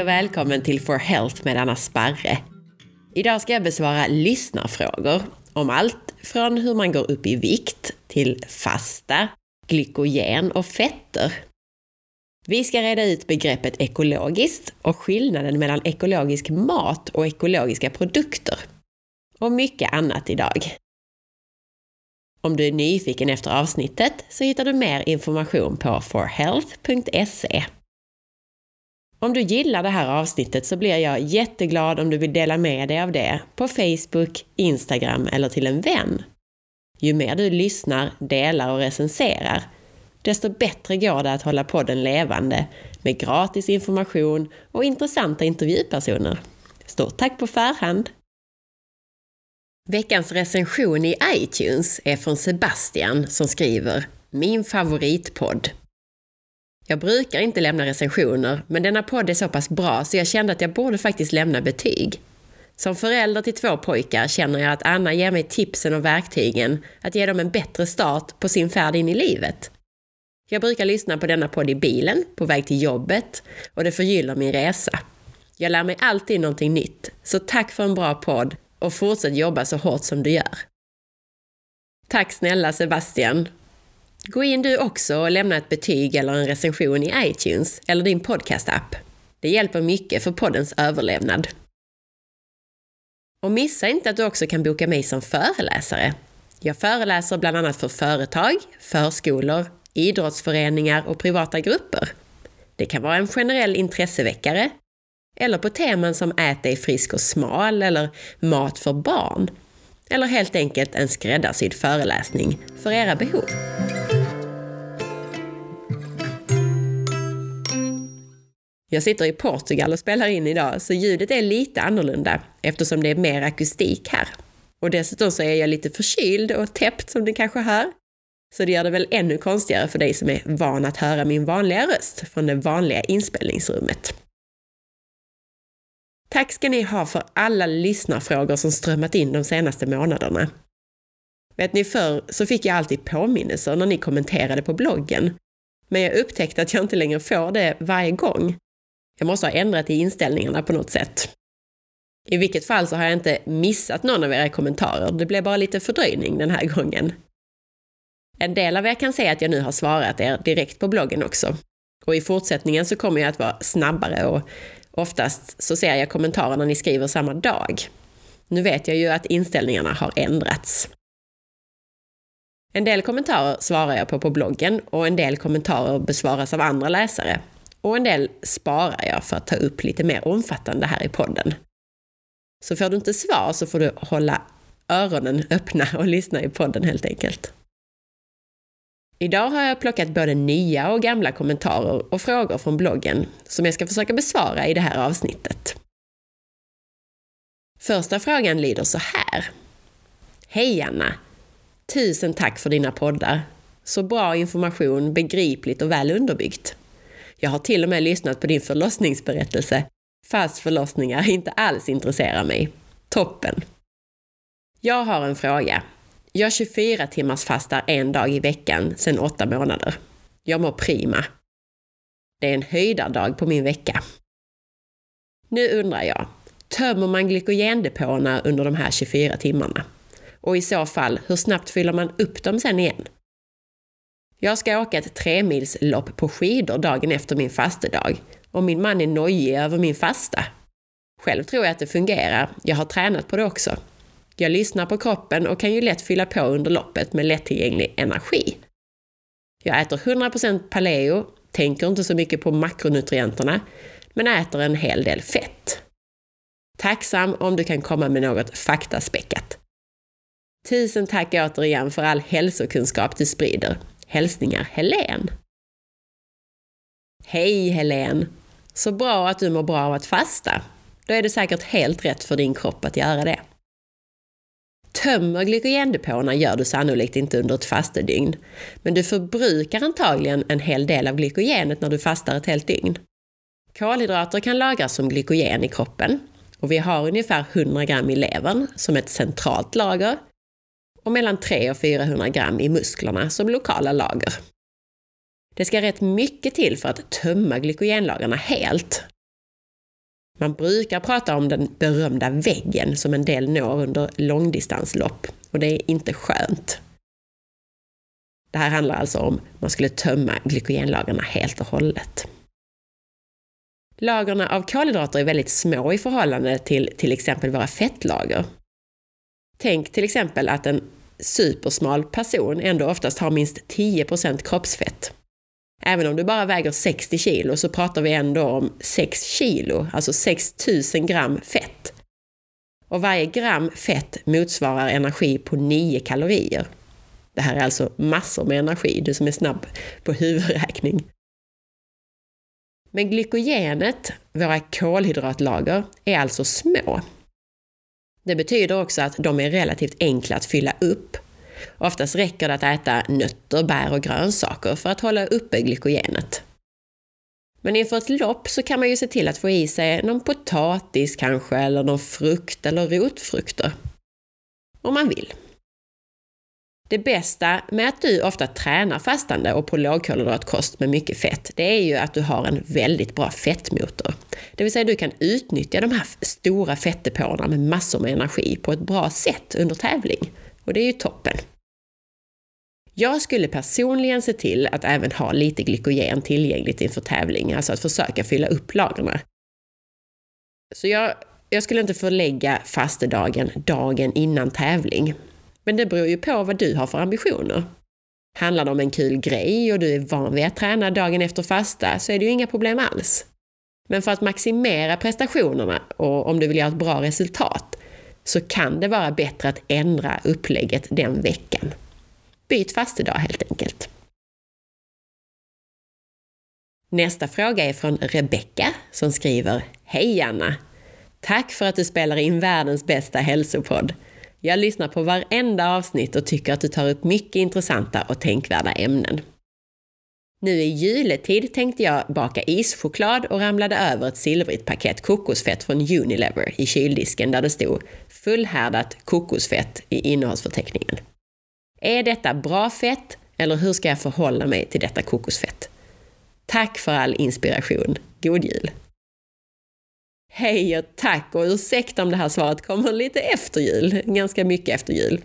Hej och välkommen till For Health med Anna Sparre. Idag ska jag besvara lyssnarfrågor om allt från hur man går upp i vikt till fasta, glykogen och fetter. Vi ska reda ut begreppet ekologiskt och skillnaden mellan ekologisk mat och ekologiska produkter. Och mycket annat idag. Om du är nyfiken efter avsnittet så hittar du mer information på forhealth.se. Om du gillar det här avsnittet så blir jag jätteglad om du vill dela med dig av det på Facebook, Instagram eller till en vän. Ju mer du lyssnar, delar och recenserar, desto bättre går det att hålla podden levande med gratis information och intressanta intervjupersoner. Stort tack på förhand! Veckans recension i iTunes är från Sebastian som skriver Min favoritpodd. Jag brukar inte lämna recensioner, men denna podd är så pass bra så jag kände att jag borde faktiskt lämna betyg. Som förälder till två pojkar känner jag att Anna ger mig tipsen och verktygen att ge dem en bättre start på sin färd in i livet. Jag brukar lyssna på denna podd i bilen, på väg till jobbet och det förgyller min resa. Jag lär mig alltid någonting nytt, så tack för en bra podd och fortsätt jobba så hårt som du gör. Tack snälla Sebastian! Gå in du också och lämna ett betyg eller en recension i iTunes eller din podcastapp. Det hjälper mycket för poddens överlevnad. Och missa inte att du också kan boka mig som föreläsare. Jag föreläser bland annat för företag, förskolor, idrottsföreningar och privata grupper. Det kan vara en generell intresseväckare eller på teman som Ät dig frisk och smal eller Mat för barn. Eller helt enkelt en skräddarsydd föreläsning för era behov. Jag sitter i Portugal och spelar in idag, så ljudet är lite annorlunda eftersom det är mer akustik här. Och dessutom så är jag lite förkyld och täppt som ni kanske hör. Så det gör det väl ännu konstigare för dig som är van att höra min vanliga röst från det vanliga inspelningsrummet. Tack ska ni ha för alla lyssnarfrågor som strömmat in de senaste månaderna. Vet ni, förr så fick jag alltid påminnelser när ni kommenterade på bloggen. Men jag upptäckte att jag inte längre får det varje gång. Jag måste ha ändrat i inställningarna på något sätt. I vilket fall så har jag inte missat någon av era kommentarer, det blev bara lite fördröjning den här gången. En del av er kan säga att jag nu har svarat er direkt på bloggen också. Och i fortsättningen så kommer jag att vara snabbare och oftast så ser jag kommentarerna ni skriver samma dag. Nu vet jag ju att inställningarna har ändrats. En del kommentarer svarar jag på på bloggen och en del kommentarer besvaras av andra läsare. Och en del sparar jag för att ta upp lite mer omfattande här i podden. Så får du inte svar så får du hålla öronen öppna och lyssna i podden helt enkelt. Idag har jag plockat både nya och gamla kommentarer och frågor från bloggen som jag ska försöka besvara i det här avsnittet. Första frågan lyder så här. Hej Anna! Tusen tack för dina poddar. Så bra information, begripligt och väl underbyggt. Jag har till och med lyssnat på din förlossningsberättelse, fast förlossningar inte alls intresserar mig. Toppen! Jag har en fråga. Jag 24 timmars fastar en dag i veckan sedan åtta månader. Jag mår prima. Det är en höjdardag på min vecka. Nu undrar jag, tömmer man glykogendepåerna under de här 24 timmarna? Och i så fall, hur snabbt fyller man upp dem sen igen? Jag ska åka ett tremilslopp på skidor dagen efter min fastedag och min man är nojig över min fasta. Själv tror jag att det fungerar, jag har tränat på det också. Jag lyssnar på kroppen och kan ju lätt fylla på under loppet med lättillgänglig energi. Jag äter 100% paleo, tänker inte så mycket på makronutrienterna, men äter en hel del fett. Tacksam om du kan komma med något faktaspäckat. Tusen tack återigen för all hälsokunskap du sprider. Hälsningar Helen. Hej Helen! Så bra att du mår bra av att fasta. Då är det säkert helt rätt för din kropp att göra det. Tömmer glykogendepåerna gör du sannolikt inte under ett fastedygn, men du förbrukar antagligen en hel del av glykogenet när du fastar ett helt dygn. Kolhydrater kan lagras som glykogen i kroppen och vi har ungefär 100 gram i levern som ett centralt lager och mellan 300 och 400 gram i musklerna som lokala lager. Det ska rätt mycket till för att tömma glykogenlagarna helt. Man brukar prata om den berömda väggen som en del når under långdistanslopp och det är inte skönt. Det här handlar alltså om man skulle tömma glykogenlagren helt och hållet. Lagren av kolhydrater är väldigt små i förhållande till till exempel våra fettlager. Tänk till exempel att en supersmal person ändå oftast har minst 10% kroppsfett. Även om du bara väger 60 kilo så pratar vi ändå om 6 kilo, alltså 6000 gram fett. Och varje gram fett motsvarar energi på 9 kalorier. Det här är alltså massor med energi, du som är snabb på huvudräkning. Men glykogenet, våra kolhydratlager, är alltså små. Det betyder också att de är relativt enkla att fylla upp. Oftast räcker det att äta nötter, bär och grönsaker för att hålla uppe glykogenet. Men inför ett lopp så kan man ju se till att få i sig någon potatis kanske, eller någon frukt eller rotfrukter. Om man vill. Det bästa med att du ofta tränar fastande och på lågkolhydratkost med mycket fett, det är ju att du har en väldigt bra fettmotor. Det vill säga du kan utnyttja de här stora fettdepåerna med massor med energi på ett bra sätt under tävling. Och det är ju toppen. Jag skulle personligen se till att även ha lite glykogen tillgängligt inför tävling, alltså att försöka fylla upp lagren. Så jag, jag skulle inte förlägga fastedagen dagen innan tävling. Men det beror ju på vad du har för ambitioner. Handlar det om en kul grej och du är van vid att träna dagen efter fasta så är det ju inga problem alls. Men för att maximera prestationerna och om du vill göra ett bra resultat så kan det vara bättre att ändra upplägget den veckan. Byt fastedag helt enkelt. Nästa fråga är från Rebecka som skriver Hej Anna! Tack för att du spelar in världens bästa hälsopodd. Jag lyssnar på varenda avsnitt och tycker att du tar upp mycket intressanta och tänkvärda ämnen. Nu i juletid tänkte jag baka ischoklad och ramlade över ett silvrigt paket kokosfett från Unilever i kyldisken där det stod fullhärdat kokosfett i innehållsförteckningen. Är detta bra fett eller hur ska jag förhålla mig till detta kokosfett? Tack för all inspiration. God jul! Hej och tack och ursäkta om det här svaret kommer lite efter jul, ganska mycket efter jul.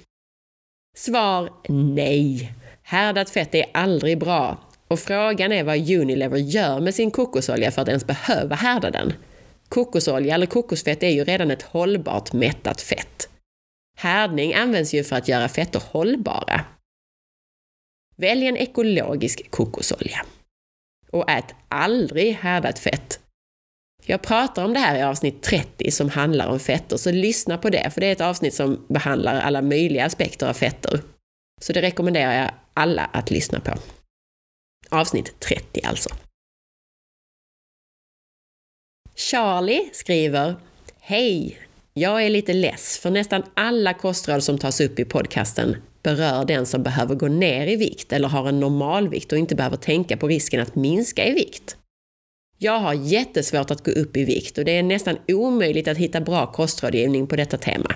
Svar nej. Härdat fett är aldrig bra och frågan är vad Unilever gör med sin kokosolja för att ens behöva härda den. Kokosolja eller kokosfett är ju redan ett hållbart mättat fett. Härdning används ju för att göra fetter hållbara. Välj en ekologisk kokosolja. Och ät aldrig härdat fett jag pratar om det här i avsnitt 30 som handlar om fetter, så lyssna på det, för det är ett avsnitt som behandlar alla möjliga aspekter av fetter. Så det rekommenderar jag alla att lyssna på. Avsnitt 30 alltså. Charlie skriver Hej! Jag är lite less, för nästan alla kostråd som tas upp i podcasten berör den som behöver gå ner i vikt eller har en normalvikt och inte behöver tänka på risken att minska i vikt. Jag har jättesvårt att gå upp i vikt och det är nästan omöjligt att hitta bra kostrådgivning på detta tema.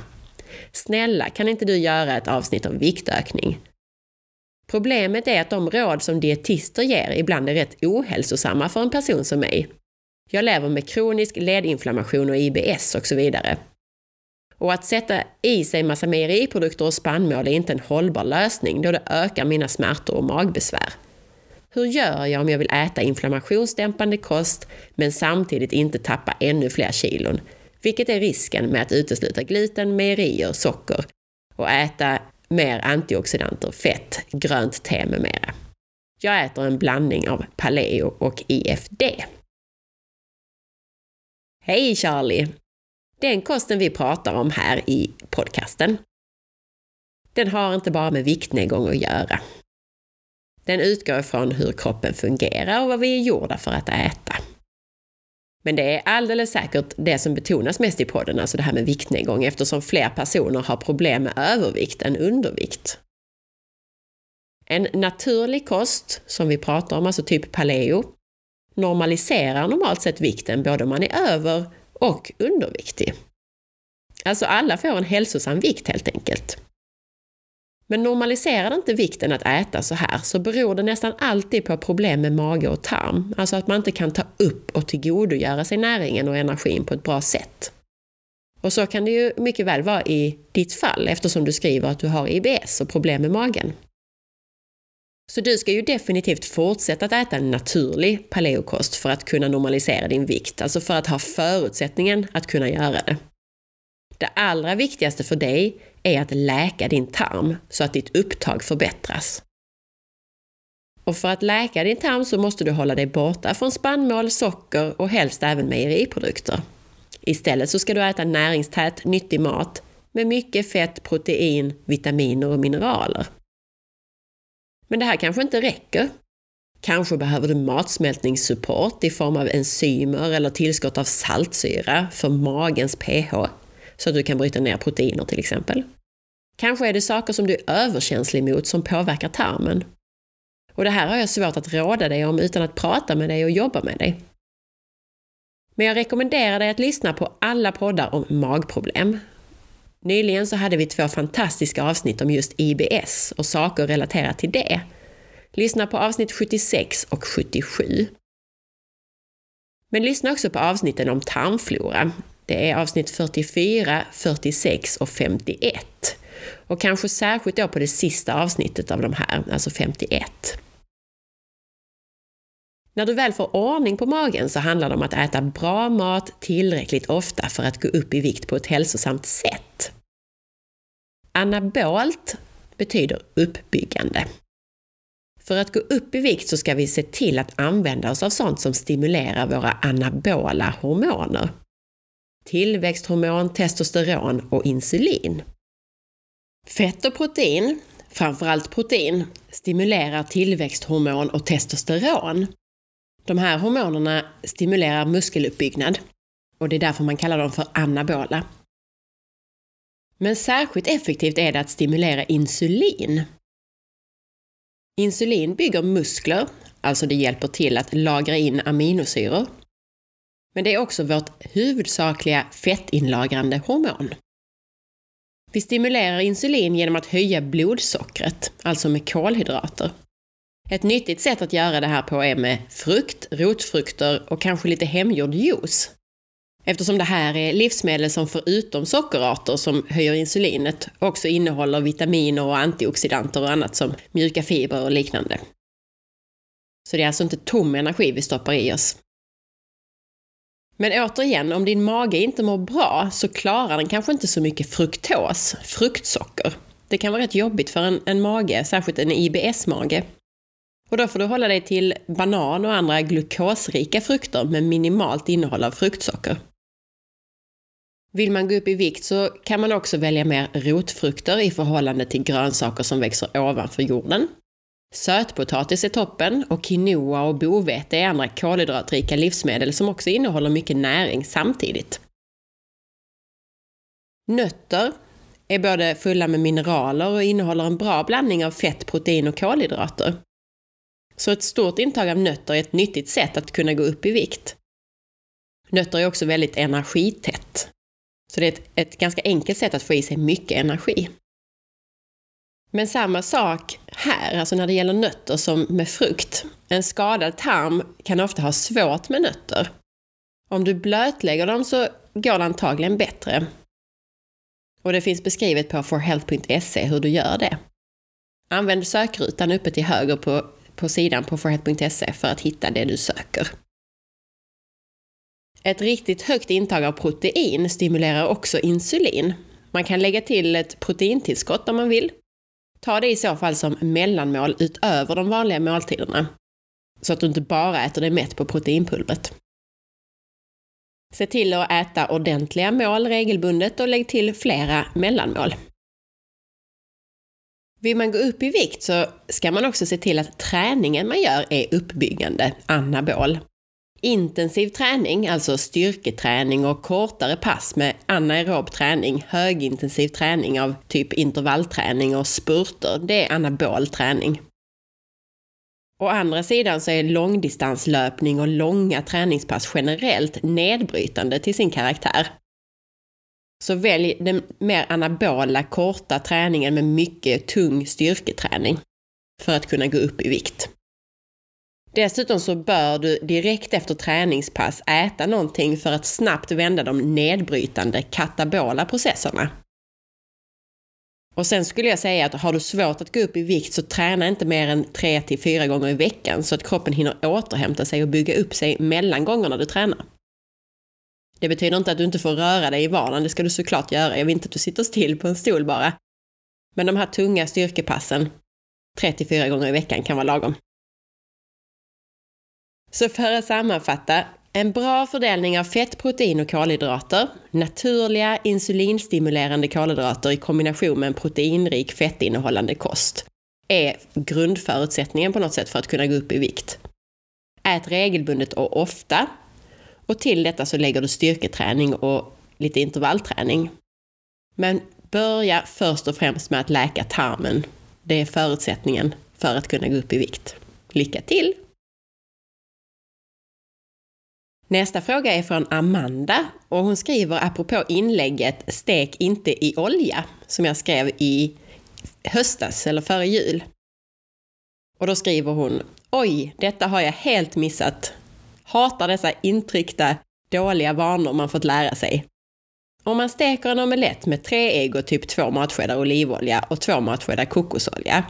Snälla, kan inte du göra ett avsnitt om viktökning? Problemet är att de råd som dietister ger ibland är rätt ohälsosamma för en person som mig. Jag lever med kronisk ledinflammation och IBS och så vidare. Och att sätta i sig massa mejeriprodukter och spannmål är inte en hållbar lösning då det ökar mina smärtor och magbesvär. Hur gör jag om jag vill äta inflammationsdämpande kost men samtidigt inte tappa ännu fler kilon? Vilket är risken med att utesluta gluten, mejerier, socker och äta mer antioxidanter, fett, grönt te med mera. Jag äter en blandning av paleo och IFD. Hej Charlie! Den kosten vi pratar om här i podcasten, den har inte bara med viktnedgång att göra. Den utgår ifrån hur kroppen fungerar och vad vi är gjorda för att äta. Men det är alldeles säkert det som betonas mest i podden, alltså det här med viktnedgång, eftersom fler personer har problem med övervikt än undervikt. En naturlig kost, som vi pratar om, alltså typ paleo, normaliserar normalt sett vikten både om man är över och underviktig. Alltså alla får en hälsosam vikt helt enkelt. Men normaliserar inte vikten att äta så här så beror det nästan alltid på problem med mage och tarm, alltså att man inte kan ta upp och tillgodogöra sig näringen och energin på ett bra sätt. Och så kan det ju mycket väl vara i ditt fall eftersom du skriver att du har IBS och problem med magen. Så du ska ju definitivt fortsätta att äta en naturlig paleokost för att kunna normalisera din vikt, alltså för att ha förutsättningen att kunna göra det. Det allra viktigaste för dig är att läka din tarm så att ditt upptag förbättras. Och för att läka din tarm så måste du hålla dig borta från spannmål, socker och helst även mejeriprodukter. Istället så ska du äta näringstät, nyttig mat med mycket fett, protein, vitaminer och mineraler. Men det här kanske inte räcker. Kanske behöver du matsmältningssupport i form av enzymer eller tillskott av saltsyra för magens pH, så att du kan bryta ner proteiner till exempel. Kanske är det saker som du är överkänslig mot som påverkar tarmen. Och det här har jag svårt att råda dig om utan att prata med dig och jobba med dig. Men jag rekommenderar dig att lyssna på alla poddar om magproblem. Nyligen så hade vi två fantastiska avsnitt om just IBS och saker relaterat till det. Lyssna på avsnitt 76 och 77. Men lyssna också på avsnitten om tarmflora. Det är avsnitt 44, 46 och 51. Och kanske särskilt då på det sista avsnittet av de här, alltså 51. När du väl får ordning på magen så handlar det om att äta bra mat tillräckligt ofta för att gå upp i vikt på ett hälsosamt sätt. Anabolt betyder uppbyggande. För att gå upp i vikt så ska vi se till att använda oss av sånt som stimulerar våra anabola hormoner. Tillväxthormon, testosteron och insulin. Fett och protein, framförallt protein, stimulerar tillväxthormon och testosteron. De här hormonerna stimulerar muskeluppbyggnad och det är därför man kallar dem för anabola. Men särskilt effektivt är det att stimulera insulin. Insulin bygger muskler, alltså det hjälper till att lagra in aminosyror. Men det är också vårt huvudsakliga fettinlagrande hormon. Vi stimulerar insulin genom att höja blodsockret, alltså med kolhydrater. Ett nyttigt sätt att göra det här på är med frukt, rotfrukter och kanske lite hemgjord juice. Eftersom det här är livsmedel som förutom sockerarter som höjer insulinet också innehåller vitaminer och antioxidanter och annat som mjuka fibrer och liknande. Så det är alltså inte tom energi vi stoppar i oss. Men återigen, om din mage inte mår bra så klarar den kanske inte så mycket fruktos, fruktsocker. Det kan vara rätt jobbigt för en, en mage, särskilt en IBS-mage. Och då får du hålla dig till banan och andra glukosrika frukter med minimalt innehåll av fruktsocker. Vill man gå upp i vikt så kan man också välja mer rotfrukter i förhållande till grönsaker som växer ovanför jorden. Sötpotatis är toppen och quinoa och bovete är andra kolhydratrika livsmedel som också innehåller mycket näring samtidigt. Nötter är både fulla med mineraler och innehåller en bra blandning av fett, protein och kolhydrater. Så ett stort intag av nötter är ett nyttigt sätt att kunna gå upp i vikt. Nötter är också väldigt energitätt. Så det är ett, ett ganska enkelt sätt att få i sig mycket energi. Men samma sak här, alltså när det gäller nötter som med frukt. En skadad tarm kan ofta ha svårt med nötter. Om du blötlägger dem så går det antagligen bättre. Och det finns beskrivet på forhealth.se hur du gör det. Använd sökrutan uppe till höger på, på sidan på forhealth.se för att hitta det du söker. Ett riktigt högt intag av protein stimulerar också insulin. Man kan lägga till ett proteintillskott om man vill. Ta det i så fall som mellanmål utöver de vanliga måltiderna. Så att du inte bara äter dig mätt på proteinpulvret. Se till att äta ordentliga mål regelbundet och lägg till flera mellanmål. Vill man gå upp i vikt så ska man också se till att träningen man gör är uppbyggande, anabol. Intensiv träning, alltså styrketräning och kortare pass med anaerob träning, högintensiv träning av typ intervallträning och spurter, det är anabol träning. Å andra sidan så är långdistanslöpning och långa träningspass generellt nedbrytande till sin karaktär. Så välj den mer anabola, korta träningen med mycket tung styrketräning för att kunna gå upp i vikt. Dessutom så bör du direkt efter träningspass äta någonting för att snabbt vända de nedbrytande katabola processerna. Och sen skulle jag säga att har du svårt att gå upp i vikt så träna inte mer än 3 till 4 gånger i veckan så att kroppen hinner återhämta sig och bygga upp sig mellan gångerna du tränar. Det betyder inte att du inte får röra dig i vardagen, det ska du såklart göra. Jag vill inte att du sitter still på en stol bara. Men de här tunga styrkepassen, 3 till 4 gånger i veckan kan vara lagom. Så för att sammanfatta, en bra fördelning av fett, protein och kolhydrater, naturliga insulinstimulerande kolhydrater i kombination med en proteinrik fettinnehållande kost är grundförutsättningen på något sätt för att kunna gå upp i vikt. Ät regelbundet och ofta. Och till detta så lägger du styrketräning och lite intervallträning. Men börja först och främst med att läka tarmen. Det är förutsättningen för att kunna gå upp i vikt. Lycka till! Nästa fråga är från Amanda och hon skriver apropå inlägget Stek inte i olja som jag skrev i höstas eller före jul. Och då skriver hon Oj, detta har jag helt missat. Hatar dessa intryckta dåliga vanor man fått lära sig. Om man steker en omelett med tre ägg och typ två matskedar olivolja och två matskedar kokosolja.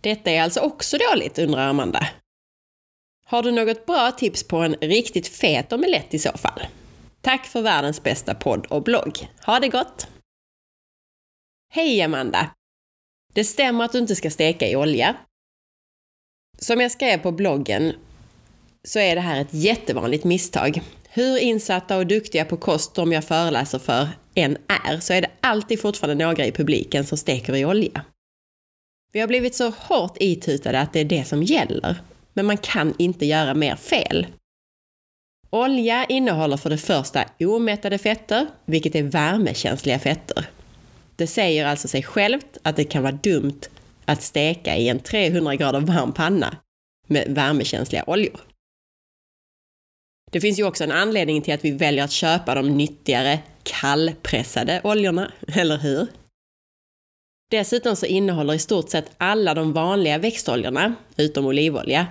Detta är alltså också dåligt, undrar Amanda. Har du något bra tips på en riktigt fet omelett i så fall? Tack för världens bästa podd och blogg. Ha det gott! Hej Amanda! Det stämmer att du inte ska steka i olja. Som jag skrev på bloggen så är det här ett jättevanligt misstag. Hur insatta och duktiga på kost de jag föreläser för än är, så är det alltid fortfarande några i publiken som steker i olja. Vi har blivit så hårt itutade att det är det som gäller men man kan inte göra mer fel. Olja innehåller för det första omättade fetter, vilket är värmekänsliga fetter. Det säger alltså sig självt att det kan vara dumt att steka i en 300 grader varm panna med värmekänsliga oljor. Det finns ju också en anledning till att vi väljer att köpa de nyttigare kallpressade oljorna, eller hur? Dessutom så innehåller i stort sett alla de vanliga växtoljorna, utom olivolja,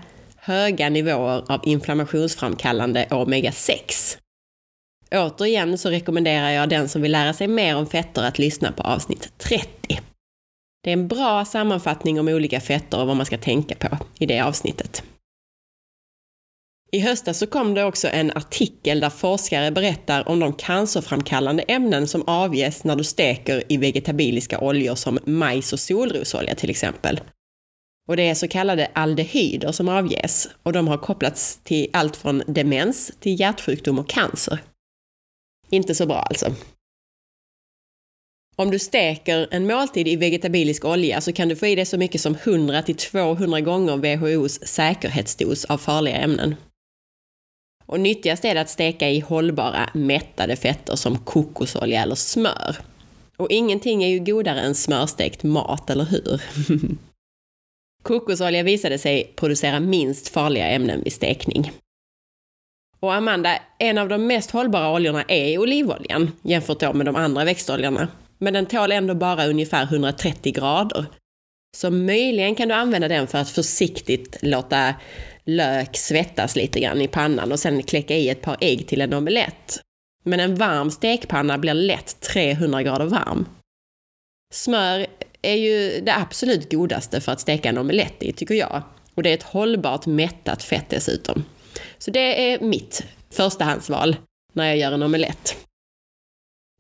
höga nivåer av inflammationsframkallande omega-6. Återigen så rekommenderar jag den som vill lära sig mer om fetter att lyssna på avsnitt 30. Det är en bra sammanfattning om olika fetter och vad man ska tänka på i det avsnittet. I höstas så kom det också en artikel där forskare berättar om de cancerframkallande ämnen som avges när du steker i vegetabiliska oljor som majs och solrosolja till exempel. Och det är så kallade aldehyder som avges och de har kopplats till allt från demens till hjärtsjukdom och cancer. Inte så bra alltså. Om du steker en måltid i vegetabilisk olja så kan du få i dig så mycket som 100 till 200 gånger WHOs säkerhetsdos av farliga ämnen. Och nyttigast är det att steka i hållbara mättade fetter som kokosolja eller smör. Och ingenting är ju godare än smörstekt mat, eller hur? Kokosolja visade sig producera minst farliga ämnen vid stekning. Och Amanda, en av de mest hållbara oljorna är olivoljan jämfört då med de andra växtoljorna. Men den tål ändå bara ungefär 130 grader. Så möjligen kan du använda den för att försiktigt låta lök svettas lite grann i pannan och sen kläcka i ett par ägg till en omelett. Men en varm stekpanna blir lätt 300 grader varm. Smör är ju det absolut godaste för att steka en omelett i, tycker jag. Och det är ett hållbart mättat fett dessutom. Så det är mitt förstahandsval när jag gör en omelett.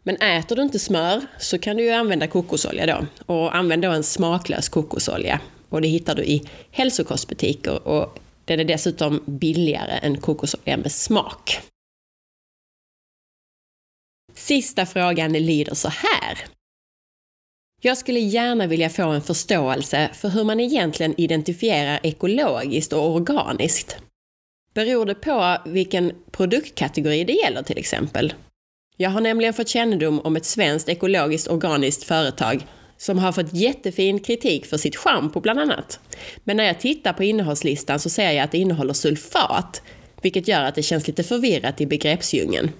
Men äter du inte smör så kan du ju använda kokosolja då. Och använd då en smaklös kokosolja. Och det hittar du i hälsokostbutiker och den är dessutom billigare än kokosolja med smak. Sista frågan lyder så här. Jag skulle gärna vilja få en förståelse för hur man egentligen identifierar ekologiskt och organiskt. Beror det på vilken produktkategori det gäller till exempel? Jag har nämligen fått kännedom om ett svenskt ekologiskt organiskt företag som har fått jättefin kritik för sitt schampo bland annat. Men när jag tittar på innehållslistan så ser jag att det innehåller sulfat, vilket gör att det känns lite förvirrat i begreppsdjungeln.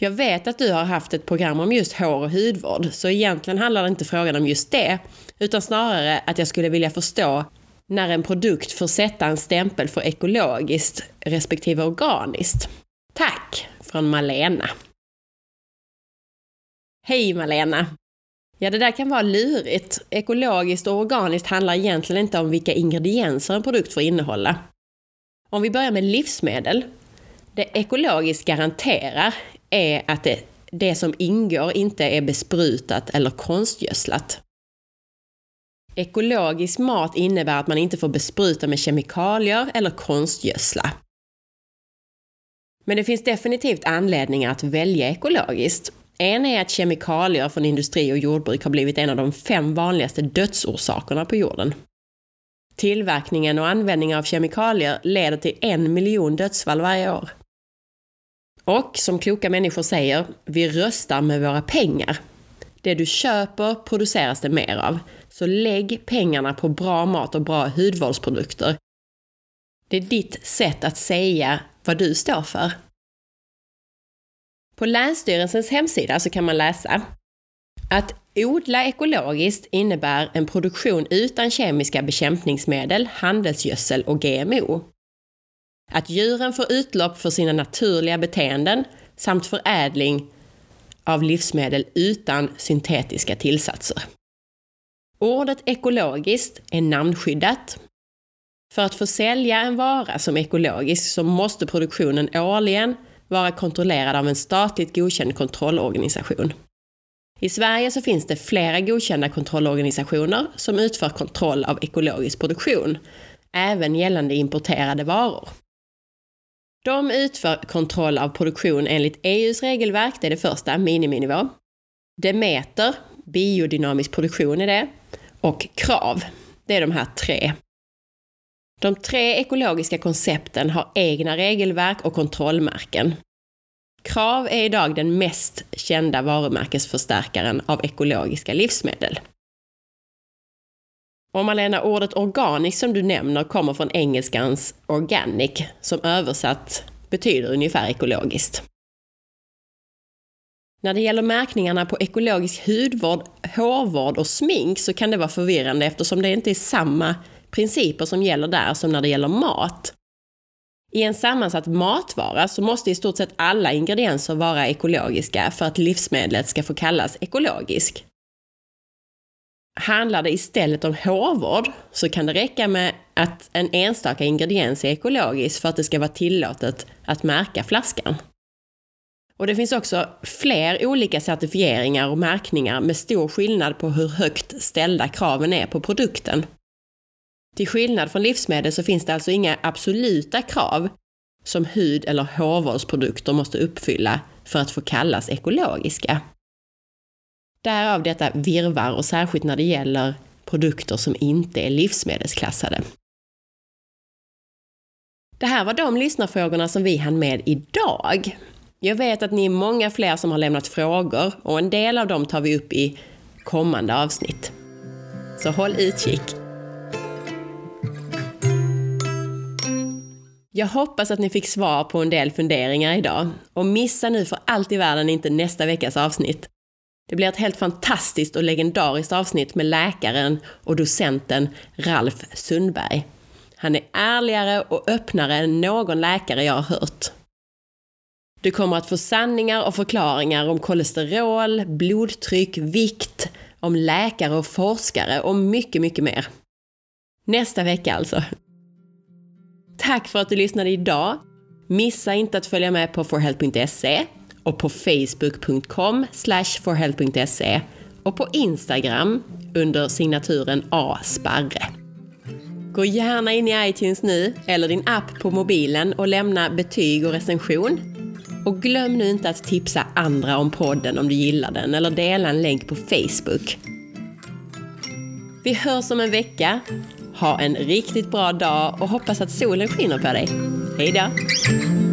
Jag vet att du har haft ett program om just hår och hudvård, så egentligen handlar det inte frågan om just det, utan snarare att jag skulle vilja förstå när en produkt får sätta en stämpel för ekologiskt respektive organiskt. Tack! Från Malena. Hej Malena! Ja, det där kan vara lurigt. Ekologiskt och organiskt handlar egentligen inte om vilka ingredienser en produkt får innehålla. Om vi börjar med livsmedel. Det ekologiskt garanterar är att det, det som ingår inte är besprutat eller konstgödslat. Ekologisk mat innebär att man inte får bespruta med kemikalier eller konstgödsla. Men det finns definitivt anledningar att välja ekologiskt. En är att kemikalier från industri och jordbruk har blivit en av de fem vanligaste dödsorsakerna på jorden. Tillverkningen och användningen av kemikalier leder till en miljon dödsfall varje år. Och som kloka människor säger, vi röstar med våra pengar. Det du köper produceras det mer av. Så lägg pengarna på bra mat och bra hudvårdsprodukter. Det är ditt sätt att säga vad du står för. På Länsstyrelsens hemsida så kan man läsa att odla ekologiskt innebär en produktion utan kemiska bekämpningsmedel, handelsgödsel och GMO. Att djuren får utlopp för sina naturliga beteenden samt förädling av livsmedel utan syntetiska tillsatser. Ordet ekologiskt är namnskyddat. För att få sälja en vara som ekologisk så måste produktionen årligen vara kontrollerad av en statligt godkänd kontrollorganisation. I Sverige så finns det flera godkända kontrollorganisationer som utför kontroll av ekologisk produktion, även gällande importerade varor. De utför kontroll av produktion enligt EUs regelverk, det är det första, miniminivå. Demeter, biodynamisk produktion är det, och KRAV, det är de här tre. De tre ekologiska koncepten har egna regelverk och kontrollmärken. Krav är idag den mest kända varumärkesförstärkaren av ekologiska livsmedel. Och Malena, ordet organisk som du nämner kommer från engelskans organic, som översatt betyder ungefär ekologiskt. När det gäller märkningarna på ekologisk hudvård, hårvård och smink så kan det vara förvirrande eftersom det inte är samma principer som gäller där som när det gäller mat. I en sammansatt matvara så måste i stort sett alla ingredienser vara ekologiska för att livsmedlet ska få kallas ekologisk. Handlar det istället om hårvård så kan det räcka med att en enstaka ingrediens är ekologisk för att det ska vara tillåtet att märka flaskan. Och det finns också fler olika certifieringar och märkningar med stor skillnad på hur högt ställda kraven är på produkten. Till skillnad från livsmedel så finns det alltså inga absoluta krav som hud eller hårvårdsprodukter måste uppfylla för att få kallas ekologiska. Därav detta virvar och särskilt när det gäller produkter som inte är livsmedelsklassade. Det här var de lyssnarfrågorna som vi hann med idag. Jag vet att ni är många fler som har lämnat frågor och en del av dem tar vi upp i kommande avsnitt. Så håll utkik! Jag hoppas att ni fick svar på en del funderingar idag och missa nu för allt i världen inte nästa veckas avsnitt. Det blir ett helt fantastiskt och legendariskt avsnitt med läkaren och docenten Ralf Sundberg. Han är ärligare och öppnare än någon läkare jag har hört. Du kommer att få sanningar och förklaringar om kolesterol, blodtryck, vikt, om läkare och forskare och mycket, mycket mer. Nästa vecka alltså. Tack för att du lyssnade idag. Missa inte att följa med på forhealth.se och på facebook.com forhealth.se och på Instagram under signaturen asparre. Gå gärna in i iTunes nu eller din app på mobilen och lämna betyg och recension. Och glöm nu inte att tipsa andra om podden om du gillar den eller dela en länk på Facebook. Vi hörs om en vecka. Ha en riktigt bra dag och hoppas att solen skiner på dig. Hejdå!